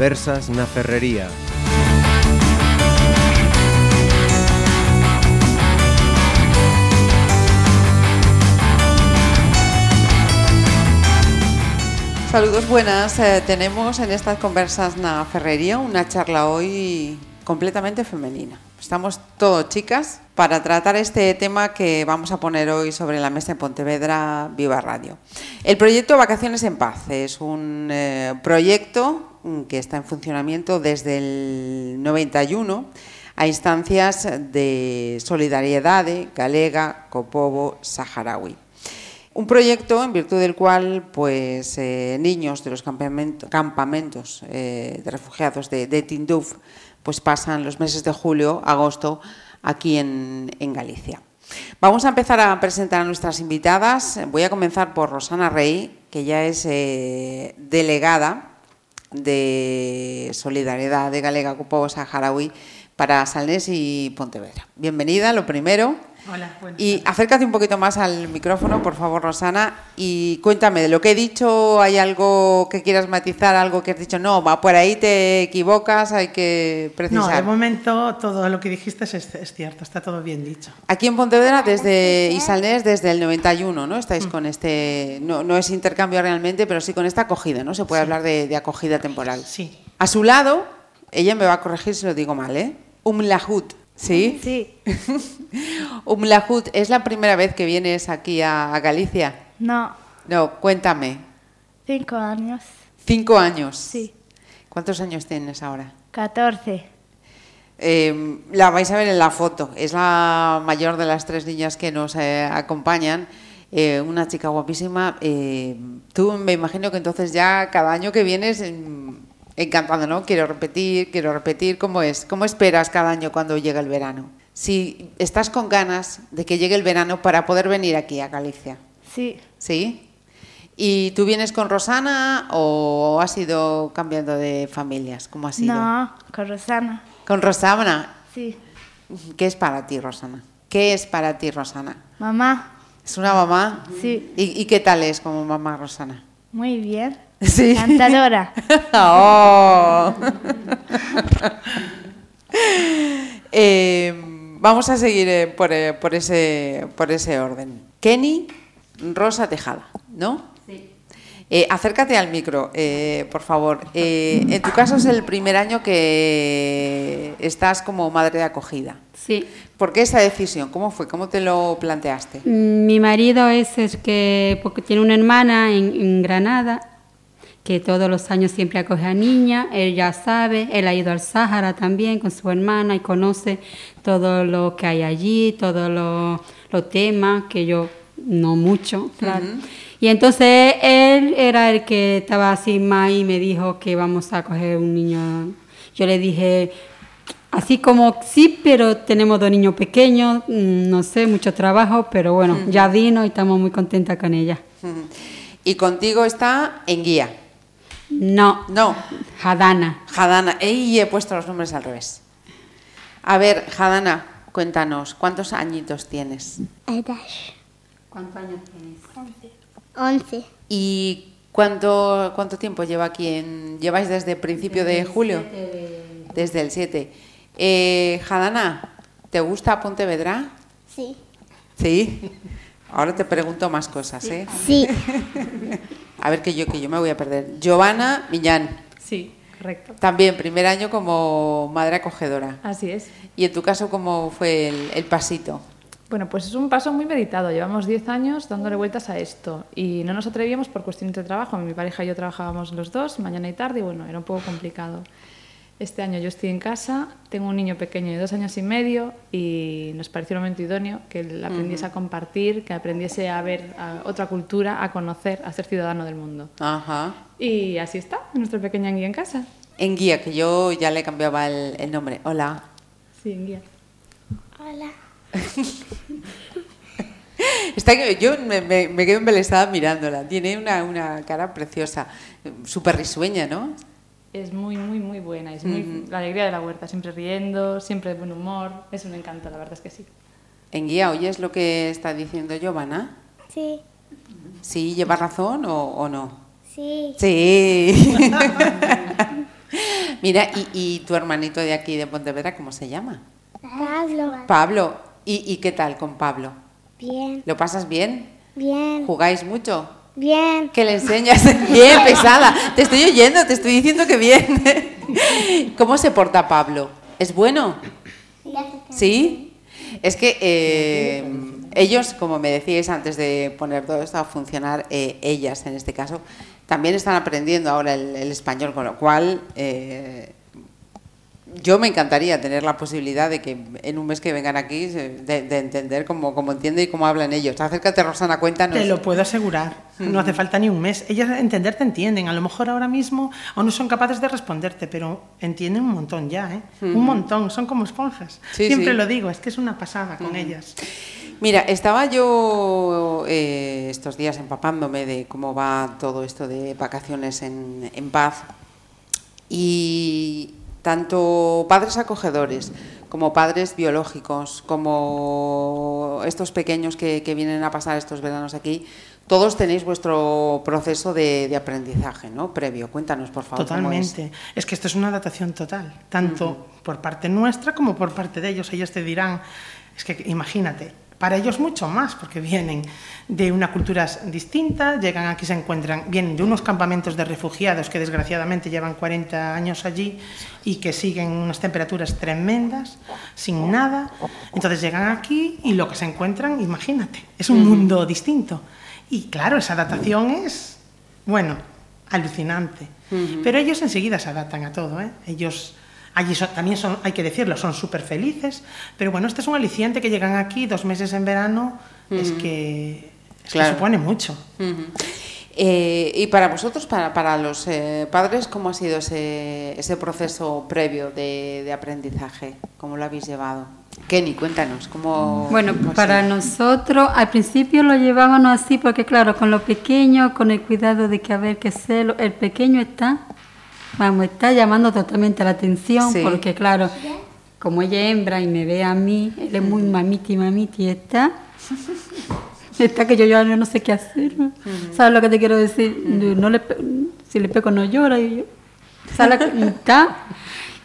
Conversas na Ferrería. Saludos buenas. Eh, tenemos en estas conversas na Ferrería una charla hoy completamente femenina. Estamos todo chicas para tratar este tema que vamos a poner hoy sobre la mesa en Pontevedra Viva Radio. El proyecto Vacaciones en Paz es un eh, proyecto que está en funcionamiento desde el 91 a instancias de solidaridad galega co saharaui. Un proyecto en virtud del cual pues, eh, niños de los campamento, campamentos eh, de refugiados de, de Tinduf pues, pasan los meses de julio, agosto aquí en, en Galicia. Vamos a empezar a presentar a nuestras invitadas. Voy a comenzar por Rosana Rey, que ya es eh, delegada de Solidaridad de Galega Povo Saharaui para Salnés y Pontevedra. Bienvenida, lo primero. Hola, buenas Y acércate un poquito más al micrófono, por favor, Rosana, y cuéntame, de lo que he dicho, ¿hay algo que quieras matizar, algo que has dicho? No, va por ahí te equivocas, hay que No, precisar. de momento todo lo que dijiste es, es cierto, está todo bien dicho. Aquí en Pontevedra, desde Isalnés, desde el 91, ¿no? Estáis con este, no, no es intercambio realmente, pero sí con esta acogida, ¿no? Se puede hablar de, de acogida temporal. Sí. A su lado, ella me va a corregir si lo digo mal, ¿eh? Umlahut, ¿sí? Sí, Umlahut, ¿es la primera vez que vienes aquí a, a Galicia? no, No, cuéntame. cinco años, Cinco años. sí, ¿Cuántos años tienes ahora? 14, Eh, la vais a ver en la foto. Es la mayor de las tres niñas que nos eh, acompañan. Eh, una chica guapísima. Eh, tú me imagino que entonces ya cada año que vienes encantando, ¿no? Quiero repetir, quiero repetir. ¿Cómo es? ¿Cómo esperas cada año cuando llega el verano? Si estás con ganas de que llegue el verano para poder venir aquí a Galicia. sí, ¿Sí? ¿Y tú vienes con Rosana o has ido cambiando de familias? ¿Cómo ha sido? no, con Rosana, Con Rosana. sí, ¿Qué es para ti, Rosana? ¿Qué es para ti, Rosana? mamá, ¿Es una mamá? sí, ¿Y, y qué tal es como mamá, Rosana? muy bien, Sí. cantadora, ¡Oh! Eh, vamos a seguir eh, por, eh, por ese, por ese orden. Kenny Rosa Tejada, ¿no? Sí. Eh, acércate al micro, eh, por favor. Eh, en tu caso es el primer año que estás como madre de acogida. Sí. ¿Por qué esa decisión? ¿Cómo fue? ¿Cómo te lo planteaste? Mi marido es el que, porque tiene una hermana en, en Granada, que todos los años siempre acoge a niña, él ya sabe, él ha ido al Sáhara también con su hermana y conoce todo lo que hay allí, todos los los temas que yo no mucho, claro. Y entonces él era el que estaba así más y me dijo que vamos a coger un niño. Yo le dije, Así como sí, pero tenemos dos niños pequeños, mm, no sé, mucho trabajo, pero bueno, ya vino y estamos muy contentas con ella. Y contigo está en guía. No, No, Hadana. Jadana. Ey, he puesto los nombres al revés. A ver, Jadana, cuéntanos, ¿cuántos añitos tienes? Edash, ¿Cuántos años tienes? 11, ¿Y cuánto, cuánto tiempo lleva aquí? En, ¿Lleváis desde principio de julio? Desde el 7. Eh, Jadana, ¿te gusta Pontevedra? sí, Sí. Ahora te pregunto más cosas, ¿eh? sí, A ver que yo, que yo me voy a perder. Giovanna Millán, Sí, correcto. también primer año como madre acogedora. Así es. ¿Y en tu caso cómo fue el, el pasito? Bueno, pues es un paso muy meditado. Llevamos 10 años dándole vueltas a esto y no nos atrevíamos por cuestiones de trabajo. Mi pareja y yo trabajábamos los dos, mañana y tarde, y bueno, era un poco complicado. Este año yo estoy en casa, tengo un niño pequeño de dos años y medio y nos pareció un momento idóneo que él aprendiese a compartir, que aprendiese a ver a otra cultura, a conocer, a ser ciudadano del mundo. Ajá. Y así está, nuestro pequeño guía en casa. En guía, que yo ya le cambiaba el, el nombre. Hola. Sí, en guía. hola, Está que yo me, me- me quedo embelesada mirándola. Tiene una, una cara preciosa, súper risueña, ¿no? Es muy, muy, muy buena. Es muy, la alegría de la huerta, siempre riendo, siempre de buen humor. Es un encanto, la verdad es que sí. En guía, ¿oyes lo que está diciendo Giovanna? sí, ¿Sí lleva razón o, o no? sí, Sí. Mira, ¿y, y tu hermanito de aquí de Pontevedra, cómo se llama? Pablo. Pablo. ¿Y, y qué tal con Pablo? Bien, ¿Lo pasas bien? bien, ¿Jugáis mucho? Bien. ¿Qué le enseñas? Bien, pesada. Te estoy oyendo, te estoy diciendo que bien. ¿Cómo se porta Pablo? ¿Es bueno? ¿Sí? Es que eh, ellos, como me decíais antes de poner todo esto a funcionar, eh, ellas en este caso, también están aprendiendo ahora el, el español, con lo cual eh, yo me encantaría tener la posibilidad de que en un mes que vengan aquí, de, de entender cómo, cómo entienden y cómo hablan ellos. Acércate, Rosana, cuéntanos. Te lo puedo asegurar. No hace falta ni un mes. Ellas entender te entienden. A lo mejor ahora mismo aún no son capaces de responderte, pero entienden un montón ya, ¿eh? Un montón. Son como esponjas. Sí, Siempre sí. lo digo, es que es una pasada con ellas. Mira, estaba yo eh, estos días empapándome de cómo va todo esto de vacaciones en, en paz y tanto padres acogedores como padres biológicos, como estos pequeños que, que vienen a pasar estos veranos aquí, todos tenéis vuestro proceso de, de aprendizaje, ¿no? Previo. Cuéntanos, por favor. es. Totalmente. Es? que esto es una adaptación total, tanto por parte nuestra como por parte de ellos. Ellos te dirán, es que imagínate, para ellos mucho más, porque vienen de una cultura distinta, llegan aquí, se encuentran, vienen de unos campamentos de refugiados que desgraciadamente llevan 40 años allí y que siguen unas temperaturas tremendas, sin nada. Entonces llegan aquí y lo que se encuentran, imagínate, es un mundo distinto. Y claro, esa adaptación es, bueno, alucinante. Pero ellos enseguida se adaptan a todo, ¿eh? Ellos allí son- también son, hay que decirlo, son súper felices. Pero bueno, este es un aliciente que llegan aquí dos meses en verano, es que, es que Claro. supone mucho. Eh, y para vosotros, para, para los eh, padres, ¿cómo ha sido ese, ese proceso previo de, de aprendizaje? ¿Cómo lo habéis llevado? Kenny, cuéntanos, ¿cómo...? Bueno, cómo para nosotros al principio lo llevábamos así porque claro, con lo pequeño, con el cuidado de que a ver qué el pequeño está, vamos, está llamando totalmente la atención Sí. porque claro, como ella es hembra y me ve a mí, él es muy mamiti, mamiti, está, está que yo ya no sé qué hacer. ¿sabes lo que te quiero decir? No le, si le pego no llora y yo, ¿sabes? Está.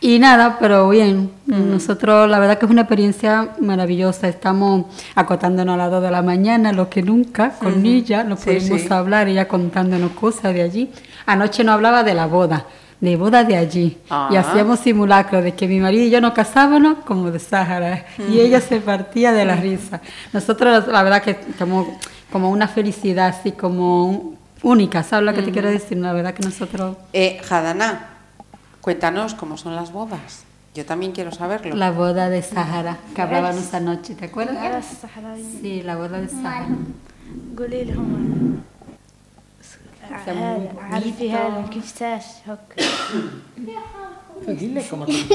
Y nada, pero bien, nosotros la verdad que es una experiencia maravillosa. Estamos acotándonos a las 2 de la mañana, lo que nunca, con ella, no Sí, pudimos sí. hablar, ella contándonos cosas de allí. Anoche no hablaba de la boda, de boda de allí. Ah. Y hacíamos simulacro de que mi marido y yo nos casábamos como de Sáhara. Y ella se partía de la risa. Nosotros la verdad que estamos como una felicidad así como un- única, ¿sabes lo que te quiero decir? La verdad que nosotros... Eh, Jadana, cuéntanos cómo son las bodas. Yo también quiero saberlo. La boda de Sahara, que hablábamos anoche, ¿te acuerdas? Sí, la boda de Sahara. عارفي bonito. هذا كيفتاش هكا Dile como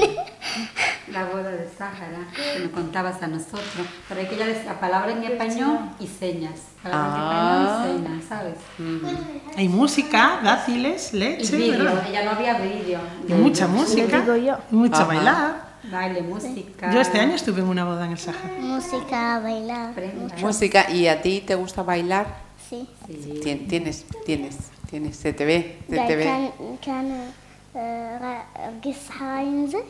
La boda de Sahara, que nos contabas a nosotros. Pero hay que ya decía palabra en español y señas. Palabra Ah. en español y señas, ¿sabes? Hay música, dátiles, Y leche, vídeo, ¿verdad? ella no había vídeo. Y mucha música, digo yo. y mucho Ajá. bailar. Baile, música. Yo este año estuve en una boda en el Sahara. Música, bailar. Prenda. Música, ¿y a ti te gusta bailar? Sí. Sí. Tien- Tienes, tienes, tienes, se te ve, se te ve. كان كان آه، قصها ينزل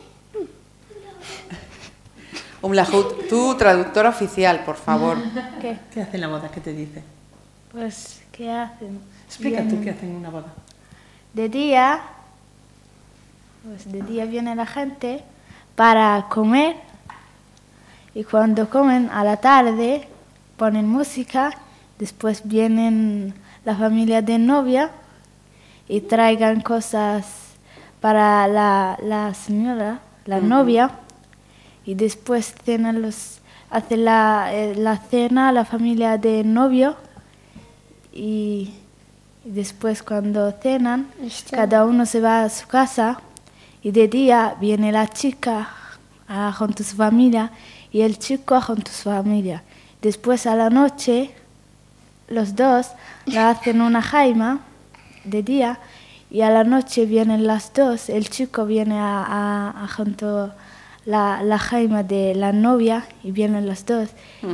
Umlahout, tú, traductora oficial, por favor. ¿Qué? ¿Qué hace en la boda? ¿Qué te dice? Pues, ¿qué hacen? Explica tú Vienen qué hacen en una boda. De día, pues de día viene la gente para comer y cuando comen a la tarde ponen música, después vienen la familia de novia y traigan cosas para la, la señora, la novia. Y después cenan los, hace la, eh, la cena la familia de novio. Y, después cuando cenan cada uno se va a su casa y de día viene la chica ah, junto a su familia y el chico junto a su familia. Después a la noche los dos la hacen una jaima de día y a la noche vienen las dos. El chico viene a, a- a junto la, la jaima de la novia y vienen los dos.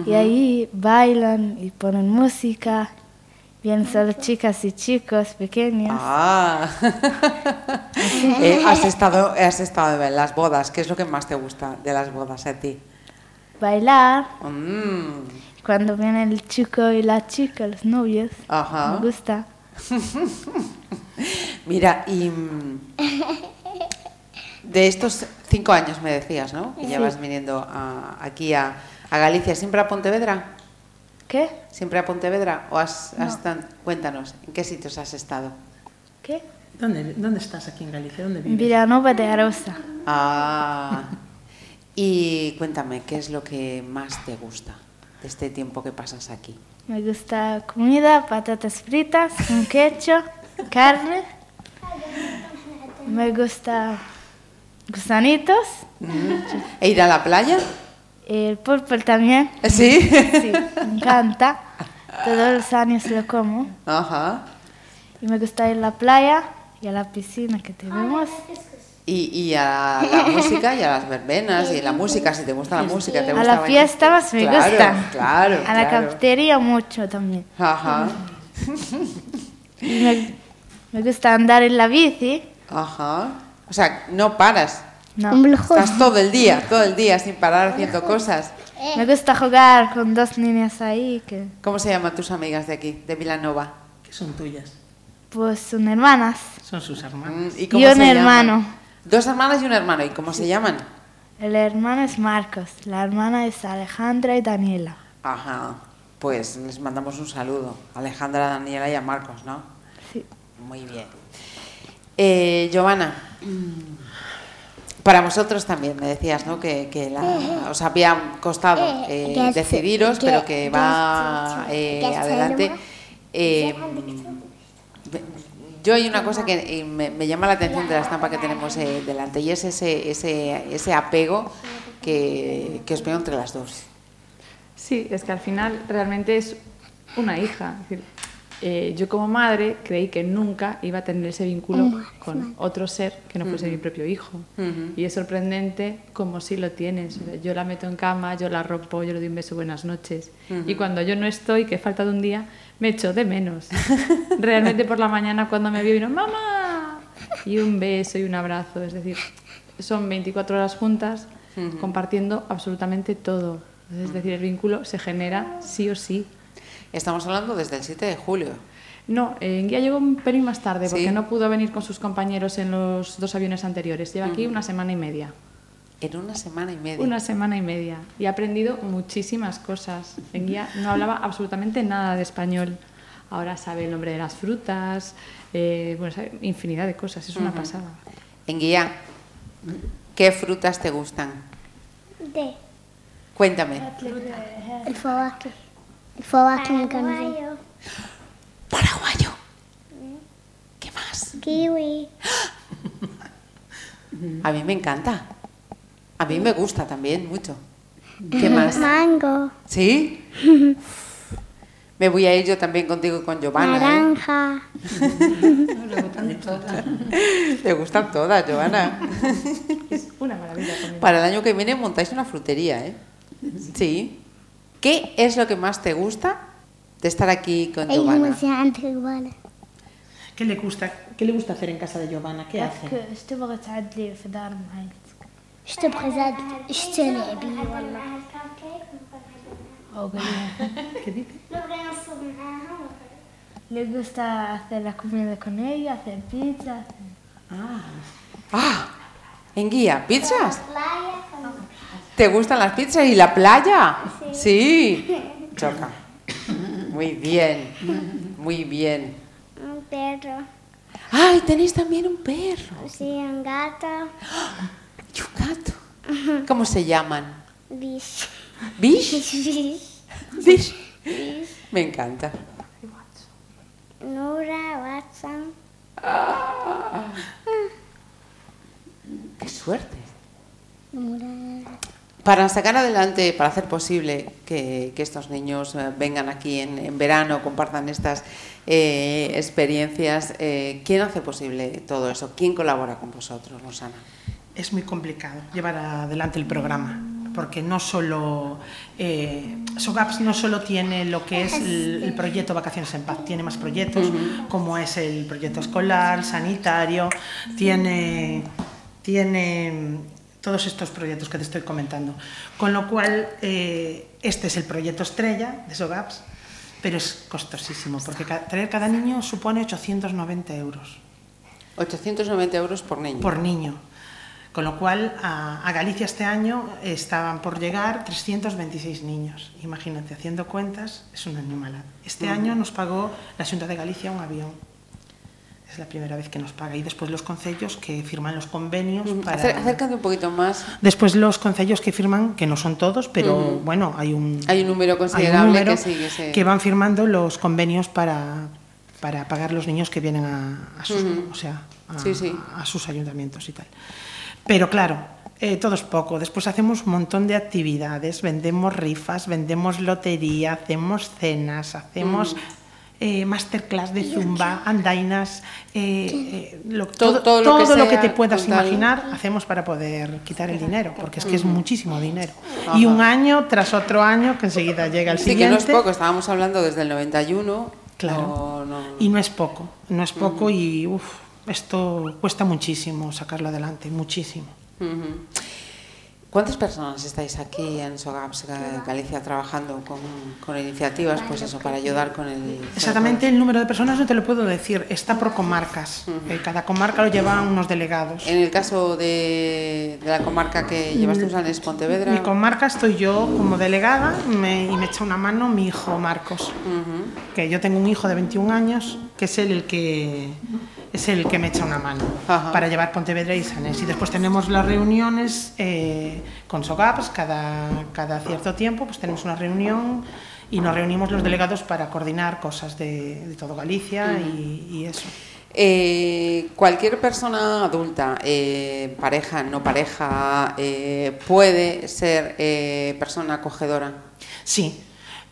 Y ahí bailan y ponen música. Vienen solo chicas y chicos pequeños. Ah, Eh, has, estado, has estado en las bodas. ¿Qué es lo que más te gusta de las bodas a ti? Bailar. Mm, Cuando viene el chico y la chica, los novios. Ajá. Me gusta. Mira, y mm, de estos cinco años me decías, ¿no? Que llevas viniendo a- aquí a, a Galicia, ¿siempre a Pontevedra? ¿Qué? ¿Siempre a Pontevedra? ¿O has, has tan- cuéntanos, ¿en qué sitios has estado? ¿Qué? ¿Dónde, ¿Dónde estás aquí en Galicia? ¿Dónde En vives? Villanova de Arosa. Ah, y cuéntame, ¿qué es lo que más te gusta de este tiempo que pasas aquí? Me gusta comida, patatas fritas con ketchup, carne. Me gusta gusanitos. ¿E ir a la playa? El pulpo también. ¿Sí? Sí, me encanta. Todos los años lo como. Ajá. Y me gusta ir a la playa y a la piscina que tenemos. Y, y a la música y a las verbenas y la música, si te gusta la música, te A gusta la bailar. fiesta más me Claro, gusta. Claro, A la claro. cafetería mucho también. Ajá, Y me, me gusta andar en la bici. ajá. O sea, no paras. No. Estás todo el día, todo el día sin parar haciendo cosas. Me gusta jugar con dos niñas ahí que ¿Cómo se llaman tus amigas de aquí, de Vilanova? Que son tuyas. pues son hermanas. Son sus hermanos. Mm, Y cómo un se llaman? Dos hermanas y un hermano. ¿Y cómo se llaman? El hermano es Marcos, la hermana es Alejandra y Daniela. Ajá. Pues les mandamos un saludo. a Alejandra, a Daniela y a Marcos, ¿no? Sí. Muy bien. Eh, Giovanna, para vosotros también me decías, ¿no? Que, que la- os había costado eh, decidiros, pero que va eh, adelante. Yo hay una cosa que eh, me, llama la atención de la estampa que tenemos eh, delante y es ese apego que, que os veo entre las dos. Sí, es que al final realmente es una hija. Eh, yo como madre creí que nunca iba a tener ese vínculo con otro ser que no fuese mi propio hijo. Ujú. Y es sorprendente como si lo tienes. O sea, Yo la meto en cama, yo la rompo, yo le doy un beso buenas noches. Y cuando yo no estoy, que falta de un día, me echo de menos. Realmente por la mañana cuando me vio vino, ¡mamá! Y un beso y un abrazo. Es decir, son 24 horas juntas compartiendo absolutamente todo. Es decir, el vínculo se genera sí o sí. Estamos hablando desde el 7 de julio. No, Guía llegó un pelín más tarde porque no pudo venir con sus compañeros en los dos aviones anteriores. Lleva aquí una semana y media. En una semana y media. Una semana y media. Y ha aprendido muchísimas cosas. Enguía no hablaba absolutamente nada de español. Ahora sabe el nombre de las frutas, eh, bueno, sabe infinidad de cosas. Es una uh -huh. pasada. Enguía, ¿qué frutas te gustan? De. Cuéntame. El fobaque. Fue Paraguayo. Paraguayo. Mm. ¿Qué más? Kiwi. A mí me encanta. A mí me gusta también mucho. ¿Qué más? Mango. ¿Sí? Me voy a ir yo también contigo con Giovanna. ¿eh? Naranja. ¿eh? Le gustan todas, Giovanna. Es una maravilla. Para el año que viene montáis una frutería, ¿eh? Sí. ¿Qué es lo que más te gusta de estar aquí con es Giovanna? emocionante, Giovanna. ¿Qué le, gusta, ¿Qué le gusta hacer en casa de Giovanna? ¿Qué hace? ¿Qué dice? Le gusta hacer las comidas con ella, hacer pizzas. Ah. ah, en guía, pizzas. ¿Te gustan las pizzas y la playa? Sí. Choca. Muy bien, muy bien. un perro ¡Ay, tenéis también un perro! sí un gato Y un gato. ¿Cómo se llaman? bish ¿Bish? bish ¿Bish? Me encanta. Nura Watson ¡Qué suerte! Nura Para sacar adelante, para hacer posible que, que estos niños eh, vengan aquí en, en verano, compartan estas eh, experiencias, eh, ¿quién hace posible todo eso? ¿Quién colabora con vosotros, Rosana? Es muy complicado llevar adelante el programa, porque no solo eh, SOGAPS no solo tiene lo que es el, el proyecto Vacaciones en Paz, tiene más proyectos como es el proyecto escolar, sanitario, tiene tiene todos estos proyectos que te estoy comentando. Con lo cual, eh, este es el proyecto estrella de SOGAPS, pero es costosísimo, porque ca- traer cada niño supone 890 euros 890 euros por niño. por niño. Con lo cual, a, a Galicia este año estaban por llegar 326 niños. Imagínate, haciendo cuentas, es una animalada. Este año nos pagó la Junta de Galicia un avión. Es la primera vez que nos paga. Y después los concellos que firman los convenios para... Acércate un poquito más. Después los concellos que firman, que no son todos, pero bueno, hay un, Hay un número un considerable número que sí, que van firmando los convenios para, para pagar los niños que vienen a, a sus, o sea, a, Sí, sí. a sus ayuntamientos y tal. Pero claro, eh, todo es poco. Después hacemos un montón de actividades, vendemos rifas, vendemos lotería, hacemos cenas, hacemos eh, masterclass de zumba, andainas, eh, eh, lo, Todo- todo, todo lo que todo lo que sea te puedas imaginar hacemos para poder quitar el dinero, porque es que es muchísimo dinero. Y un año tras otro año que enseguida llega el Sí, que siguiente. no es poco, estábamos hablando desde el 91. Claro. No, no- Y no es poco, no es poco y uf, esto cuesta muchísimo sacarlo adelante, muchísimo. ¿Cuántas personas estáis aquí en SOGAPS Ga- Galicia trabajando con, con iniciativas pues eso, para ayudar con el... Exactamente el número de personas no te lo puedo decir, está por comarcas. Eh, Cada comarca lo lleva unos delegados. En el caso de, de la comarca que llevas tú, Sanes Pontevedra, Mi comarca estoy yo como delegada me- y me echa una mano mi hijo Marcos. Que yo tengo un hijo de 21 años que es él el que es el que me echa una mano Ajá. para llevar Pontevedra y Sanés. Y después tenemos las reuniones eh, con SOGAPS, cada, cada cierto tiempo pues tenemos una reunión y nos reunimos los delegados para coordinar cosas de, de todo Galicia y, y eso. Eh, cualquier persona adulta, eh, pareja, no pareja, eh, puede ser persona acogedora. Sí,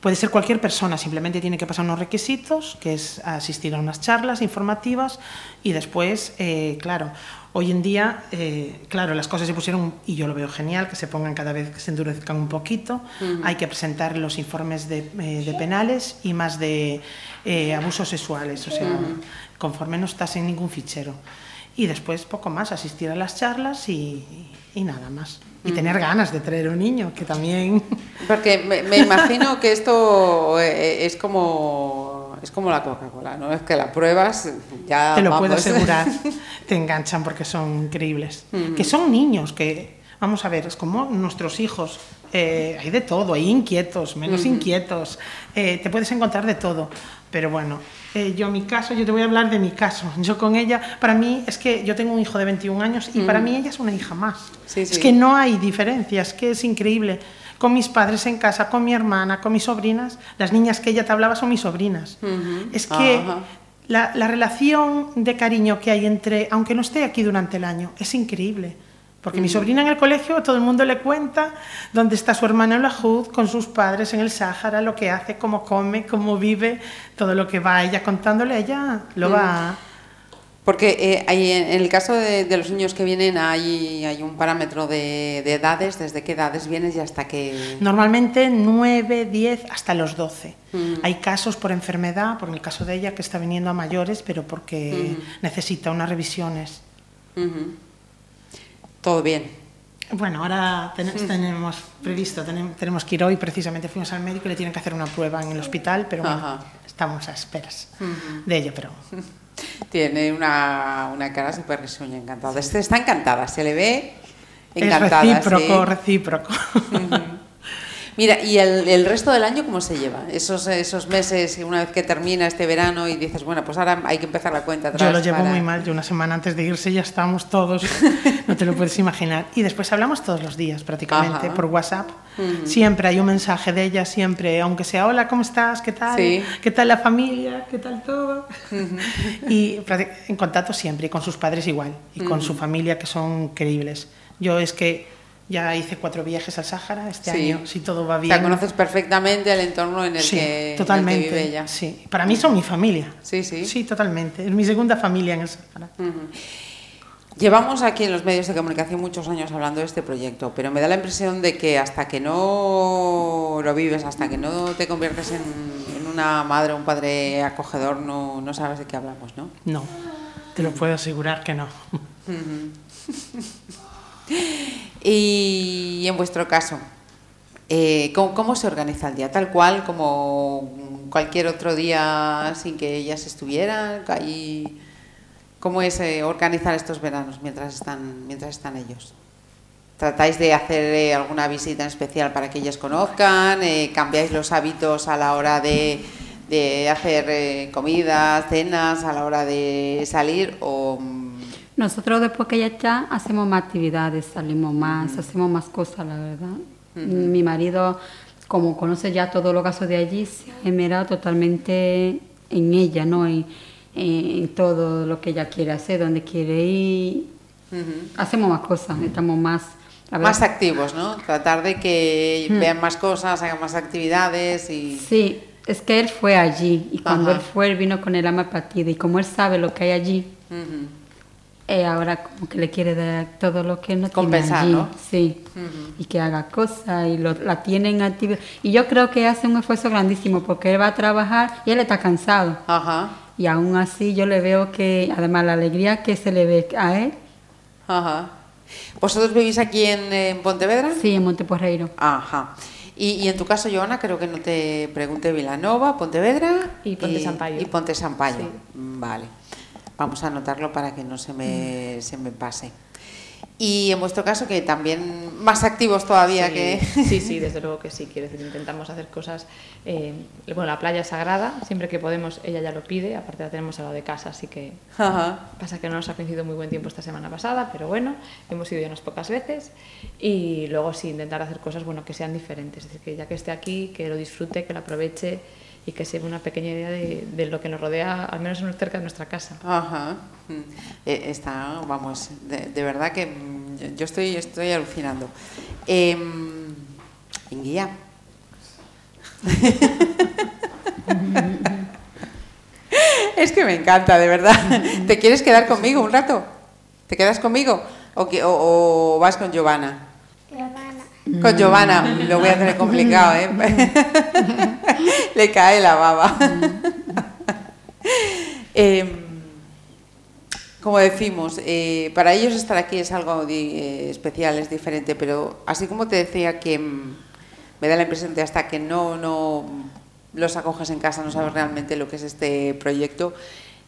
puede ser cualquier persona, simplemente tiene que pasar unos requisitos, que es asistir a unas charlas informativas y después, eh, claro, hoy en día, eh, claro, las cosas se pusieron, y yo lo veo genial, que se pongan cada vez, que se endurezcan un poquito, hay que presentar los informes de, eh, de penales y más de eh, abusos sexuales, o sea, conforme no estás en ningún fichero. Y después poco más, asistir a las charlas y, y nada más. Y tener ganas de traer un niño, que también... Porque me, me imagino que esto eh, es como es como la Coca-Cola, ¿no? Es que la pruebas, ya Te lo puedo vamos. asegurar. Te enganchan porque son increíbles. Que son niños, que, vamos a ver, es como nuestros hijos. Eh, hay de todo, hay inquietos, menos inquietos. eh, te puedes encontrar de todo. Pero bueno, eh, yo mi caso, yo te voy a hablar de mi caso. Yo con ella, para mí es que yo tengo un hijo de 21 años y para mí ella es una hija más. Sí, Es que no hay diferencias, que es increíble. Con mis padres en casa, con mi hermana, con mis sobrinas, las niñas que ella te hablaba son mis sobrinas. Es que Ajá. la, la relación de cariño que hay entre, aunque no esté aquí durante el año, es increíble. Porque mi sobrina en el colegio, todo el mundo le cuenta dónde está su hermana en la HUD, con sus padres en el Sáhara, lo que hace, cómo come, cómo vive, todo lo que va ella contándole, ella lo va... Porque eh, en el caso de, de los niños que vienen hay, hay un parámetro de, de edades, desde qué edades vienes y hasta qué... Normalmente 9, 10, hasta los 12. Hay casos por enfermedad, por el caso de ella que está viniendo a mayores, pero porque necesita unas revisiones. Ujú. Todo bien. Bueno, ahora ten- tenemos previsto, tenem- tenemos que ir hoy, precisamente fuimos al médico y le tienen que hacer una prueba en el hospital, pero bueno, Ajá. estamos a esperas de ello, pero Tiene una, una cara súper risueña, encantada. Este- Está encantada, se le ve encantada. es recíproco, sí. recíproco. Mira, ¿y el, el resto del año cómo se lleva? Esos, esos meses, una vez que termina este verano y dices, bueno, pues ahora hay que empezar la cuenta atrás. Yo lo llevo para- muy mal, yo una semana antes de irse ya estamos todos, no te lo puedes imaginar. Y después hablamos todos los días prácticamente Ajá. por WhatsApp. Siempre hay un mensaje de ella, siempre, aunque sea hola, ¿cómo estás? ¿Qué tal? Sí. ¿Qué tal la familia? ¿Qué tal todo? y en contacto siempre, y con sus padres igual, y con su familia que son increíbles. Yo es que ya hice cuatro viajes al Sáhara este Sí. año, si todo va bien. sea, conoces perfectamente el entorno en el, Sí, que, en el que totalmente. vive ella. Sí, para mí son mi familia. Sí, sí. Sí, totalmente. Es mi segunda familia en el Sáhara. Ujú. Llevamos aquí en los medios de comunicación muchos años hablando de este proyecto, pero me da la impresión de que hasta que no lo vives, hasta que no te conviertes en, en una madre o un padre acogedor, no, no sabes de qué hablamos, ¿no? No, te lo puedo asegurar que no. Y en vuestro caso, eh, ¿cómo, se organiza el día? Tal cual como cualquier otro día sin que ellas estuvieran. ¿Cómo es eh, organizar estos veranos mientras están, mientras están ellos? ¿Tratáis de hacer eh, alguna visita en especial para que ellas conozcan? ¿Cambiáis los hábitos a la hora de, de hacer comidas, cenas, a la hora de salir? O, Nosotros después que ella está, hacemos más actividades, salimos más, hacemos más cosas, la verdad. Mi marido, como conoce ya todos los casos de allí, se ha esmerado totalmente en ella, ¿no? En, en todo lo que ella quiere hacer, donde quiere ir. Hacemos más cosas, estamos más... más activos, ¿no? Tratar de que vean más cosas, hagan más actividades y... Sí, es que él fue allí y cuando él fue, él vino con el alma partida y como él sabe lo que hay allí. Eh, ahora como que le quiere dar todo lo que no Compensar, tiene allí. ¿no? Sí, y que haga cosas y lo, la tienen activa. Y yo creo que hace un esfuerzo grandísimo porque él va a trabajar y él está cansado. Ajá, Y aún así yo le veo que, además la alegría que se le ve a él, ajá. ¿Vosotros vivís aquí en, en Pontevedra? sí, en Monteporreiro. Ajá. Y, y en tu caso, Joana, creo que no te pregunté Vilanova, Pontevedra Y Ponte Sampaio. Y Ponte Sampaio. Sí. Vale. Vamos a anotarlo para que no se me, se me pase. Y en vuestro caso, que también más activos todavía sí, que... Sí, sí, desde luego que sí. Quiero decir, intentamos hacer cosas. eh, bueno, la playa es sagrada, siempre que podemos, ella ya lo pide. Aparte, la tenemos al lado de casa, así que Ajá. Pasa que no nos ha coincidido muy buen tiempo esta semana pasada, pero bueno, hemos ido ya unas pocas veces y luego sí intentar hacer cosas bueno que sean diferentes, es decir, que ya que esté aquí, que lo disfrute, que lo aproveche y que se una pequeña idea de, de lo que nos rodea, al menos cerca de nuestra casa. Ajá. Mm. Eh, Está, vamos, de, de verdad que mm, yo- estoy, estoy alucinando. Eh, Inguía. es que me encanta, de verdad. ¿Te quieres quedar conmigo un rato? ¿Te quedas conmigo? ¿O, que- o- o vas con Giovanna? Giovanna. Con Giovanna, lo voy a tener complicado, ¿eh? Le cae la baba. Em, como decimos, eh, para ellos estar aquí es algo eh, especial, es diferente, pero así como te decía que mm, me da la impresión de hasta que no, no los acoges en casa no sabes realmente lo que es este proyecto,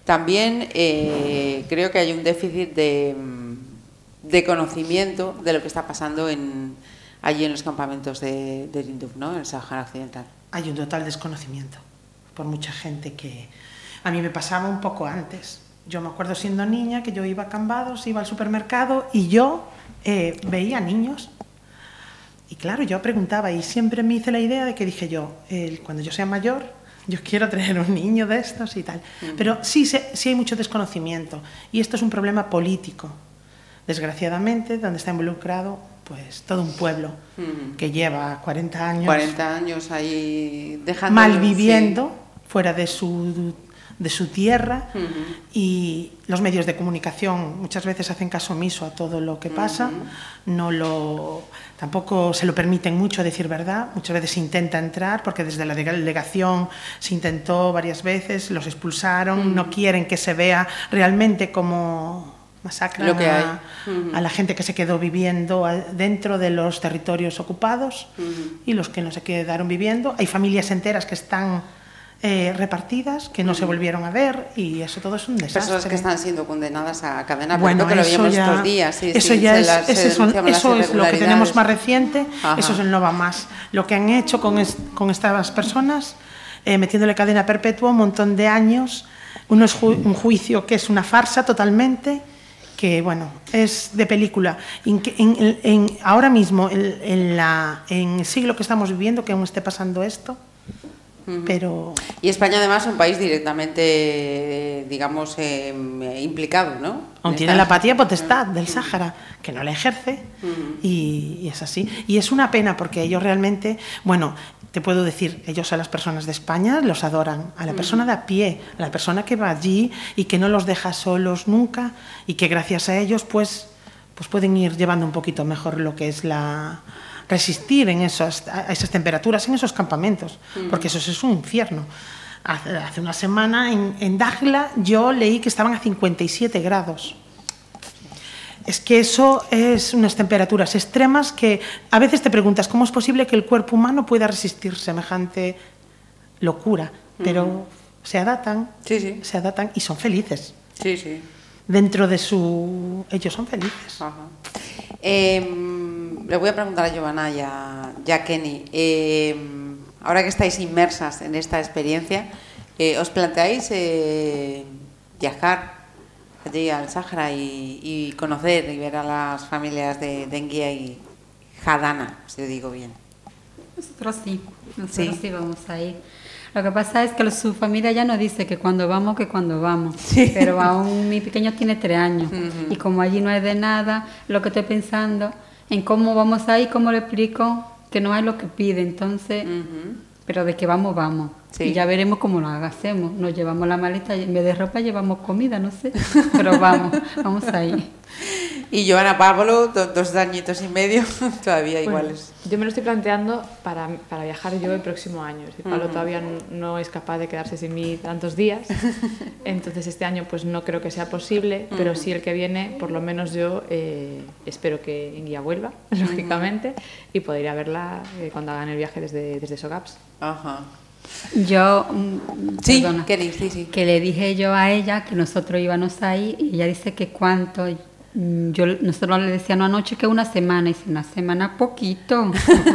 también eh, creo que hay un déficit de, mm, de conocimiento de lo que está pasando en, allí en los campamentos de, de ¿no? en el Sahara Occidental. Hay un total desconocimiento por mucha gente que a mí me pasaba un poco antes. Yo me acuerdo siendo niña que yo iba a Cambados, iba al supermercado y yo eh, veía niños. Y claro, yo preguntaba y siempre me hice la idea de que dije yo, eh, cuando yo sea mayor, yo quiero tener un niño de estos y tal. Pero sí, sí hay mucho desconocimiento y esto es un problema político. Desgraciadamente, donde está involucrado pues todo un pueblo Ujú. que lleva 40 años 40 años ahí dejando mal viviendo fuera de su, de su tierra y los medios de comunicación muchas veces hacen caso omiso a todo lo que pasa, no lo, tampoco se lo permiten mucho decir verdad, muchas veces se intenta entrar porque desde la delegación se intentó varias veces, los expulsaron, no quieren que se vea realmente como masacran Lo que hay. a, la gente que se quedó viviendo dentro de los territorios ocupados y los que no se quedaron viviendo. Hay familias enteras que están eh, repartidas, que no se volvieron a ver y eso todo es un desastre. Personas que están siendo condenadas a cadena Bueno, que lo eso vimos ya, estos días. Sí, eso sí, ya es, las- eso es lo que tenemos más reciente, Ajá. eso es el no va más. Lo que han hecho con, es- con estas personas, eh, metiéndole cadena perpetua un montón de años, uno es ju- un juicio que es una farsa totalmente, que bueno, es de película. En en- ahora mismo, en la, en el siglo que estamos viviendo, que aún esté pasando esto, pero Y España además es un país directamente, digamos, eh, implicado, ¿no? Aún En tiene la patria potestad del Sáhara, que no la ejerce, y, y es así. Y es una pena porque ellos realmente, bueno, te puedo decir, ellos a las personas de España los adoran, a la persona de a pie, a la persona que va allí y que no los deja solos nunca y que gracias a ellos pues, pues pueden ir llevando un poquito mejor lo que es la resistir en esas, a esas temperaturas, en esos campamentos, porque eso es un infierno. Hace, hace una semana en, en yo leí que estaban a 57 grados. Es que eso es unas temperaturas extremas que a veces te preguntas cómo es posible que el cuerpo humano pueda resistir semejante locura, pero se adaptan, Sí, sí. se adaptan y son felices. Sí, sí. Dentro de su... Ellos son felices. Ajá. Eh, le voy a preguntar a Giovanna y a, y a Kenny. eh, ahora que estáis inmersas en esta experiencia, eh, ¿os planteáis eh, viajar allí al Sáhara y, y conocer y ver a las familias de Denguía y Jadana, si lo digo bien? Nosotros sí, nosotros Sí. sí. vamos a ir. Lo que pasa es que su familia ya no dice que cuando vamos, que cuando vamos. Sí. Pero aún mi pequeño tiene tres años. Y como allí no hay de nada, lo que estoy pensando en cómo vamos a ir, cómo le explico que no hay lo que pide. Entonces, pero de que vamos, vamos. Sí. Y ya veremos cómo lo hacemos. Nos llevamos la maleta y en vez de ropa llevamos comida, no sé. Pero vamos, vamos a ir. Y Giovanna Pablo, do- dos añitos y medio, todavía Bueno, iguales. yo me lo estoy planteando para, para viajar yo el próximo año. Es decir, Pablo todavía n- no es capaz de quedarse sin mí tantos días. Entonces este año pues no creo que sea posible, pero sí el que viene, por lo menos yo eh, espero que Inguía vuelva, lógicamente, y poder ir a verla eh, cuando hagan el viaje desde, desde Sogaps. Ajá. Yo, mm, Sí, perdona. Kenny, sí, sí. que le dije yo a ella que nosotros íbamos ahí y ella dice que cuánto. Mm, Yo, nosotros le decíamos anoche que una semana, y dice, una semana poquito.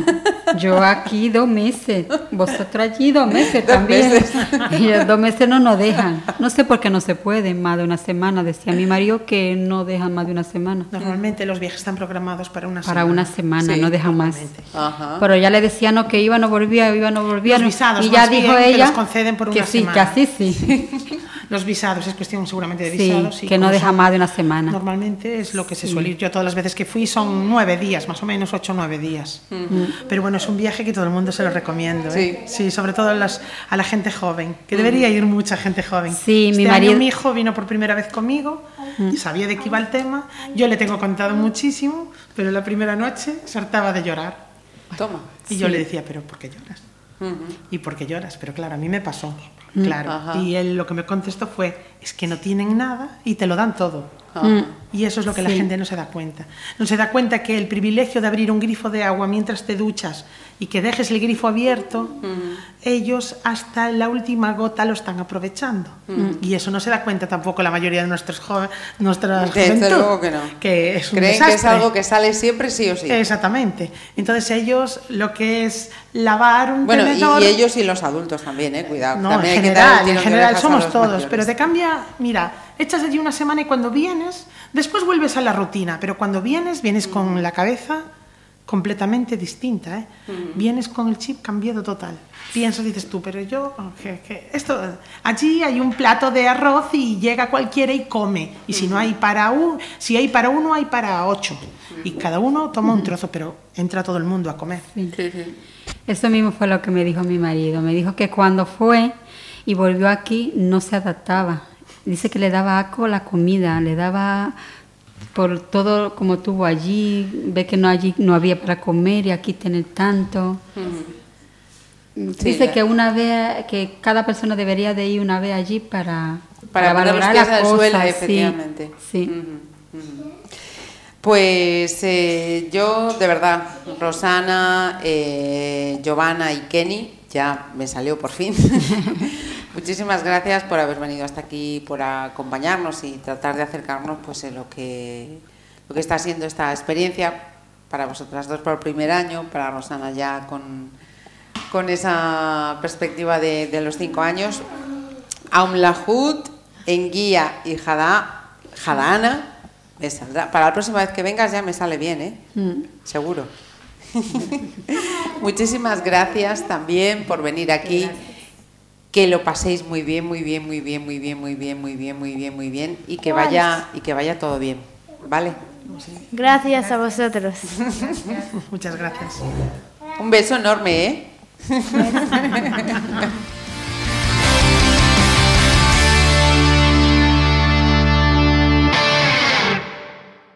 yo aquí dos meses, vosotros allí dos meses Dos también. meses. Y dos meses no nos dejan. No sé por qué no se puede más de una semana. Decía mi marido que no dejan más de una semana. Normalmente los viajes están programados para una Para semana. una semana, Sí, no dejan más. Ajá. Pero ya le decían no, que iba, no volvía, iba, no volvía. Los no- visados, y ya más dijo bien, que ella los conceden por que una sí, que así sí. Los visados, es cuestión seguramente de Sí, visados. que no deja más de una semana. Normalmente es lo que se suele ir. Yo todas las veces que fui son nueve días, más o menos ocho o nueve días. Pero bueno, es un viaje que todo el mundo se lo recomiendo. ¿eh? Sí, sobre todo a, las- a la gente joven, que debería ir mucha gente joven. Sí, este mi año marido- mi hijo vino por primera vez conmigo, y sabía de qué iba el tema. Yo le tengo contado muchísimo, pero la primera noche se hartaba de llorar. Toma. Y yo le decía, pero ¿por qué lloras? ¿Y por qué lloras? Pero claro, a mí me pasó, Mm. claro. Y él lo que me contestó fue, es que no tienen nada y te lo dan todo. Ajá. Y eso es lo que la Sí. gente no se da cuenta. No se da cuenta que el privilegio de abrir un grifo de agua mientras te duchas y que dejes el grifo abierto, ellos hasta la última gota lo están aprovechando. Y eso no se da cuenta tampoco la mayoría de nuestros jóvenes, nuestras Desde luego que no. que es un Creen que es desastre. algo que sale siempre sí o sí. Exactamente. Entonces ellos lo que es lavar un Bueno, y, tenedor... y ellos y los adultos también, eh, cuidado. No, También en general, en general somos todos, mayores. pero te cambia, mira, echas allí una semana y cuando vienes, después vuelves a la rutina, pero cuando vienes, vienes con la cabeza completamente distinta, ¿eh? Vienes con el chip cambiado total. Piensas, dices tú, pero yo, que esto, allí hay un plato de arroz y llega cualquiera y come, y si no hay para un, si hay para uno, hay para ocho, y cada uno toma un trozo, pero entra todo el mundo a comer. Sí. Eso mismo fue lo que me dijo mi marido. Me dijo que cuando fue y volvió aquí no se adaptaba. Dice que le daba asco la comida, le daba por todo como tuvo allí, ve que no allí no había para comer y aquí tener tanto. Sí, Dice que una vez que cada persona debería de ir una vez allí para Para, los valorar las suelo, cosas, sí, efectivamente. Sí. Ujú. Pues eh, yo, de verdad, Rosana, eh, Giovanna y Kenny, ya me salió por fin. Muchísimas gracias por haber venido hasta aquí, por acompañarnos y tratar de acercarnos pues, en lo que, lo que está siendo esta experiencia para vosotras dos por el primer año, para Rosana ya con, con esa perspectiva de, de los cinco años. Aumlahut, Enguía y Jada, Jadana, me saldrá. Para la próxima vez que vengas ya me sale bien, ¿eh? Mm. Seguro. Muchísimas gracias también por venir aquí. Que lo paséis muy bien, muy bien, muy bien, muy bien, muy bien, muy bien, muy bien, muy bien y que vaya y que vaya todo bien, ¿vale? Gracias a vosotros. Muchas gracias. Un beso enorme, ¿eh?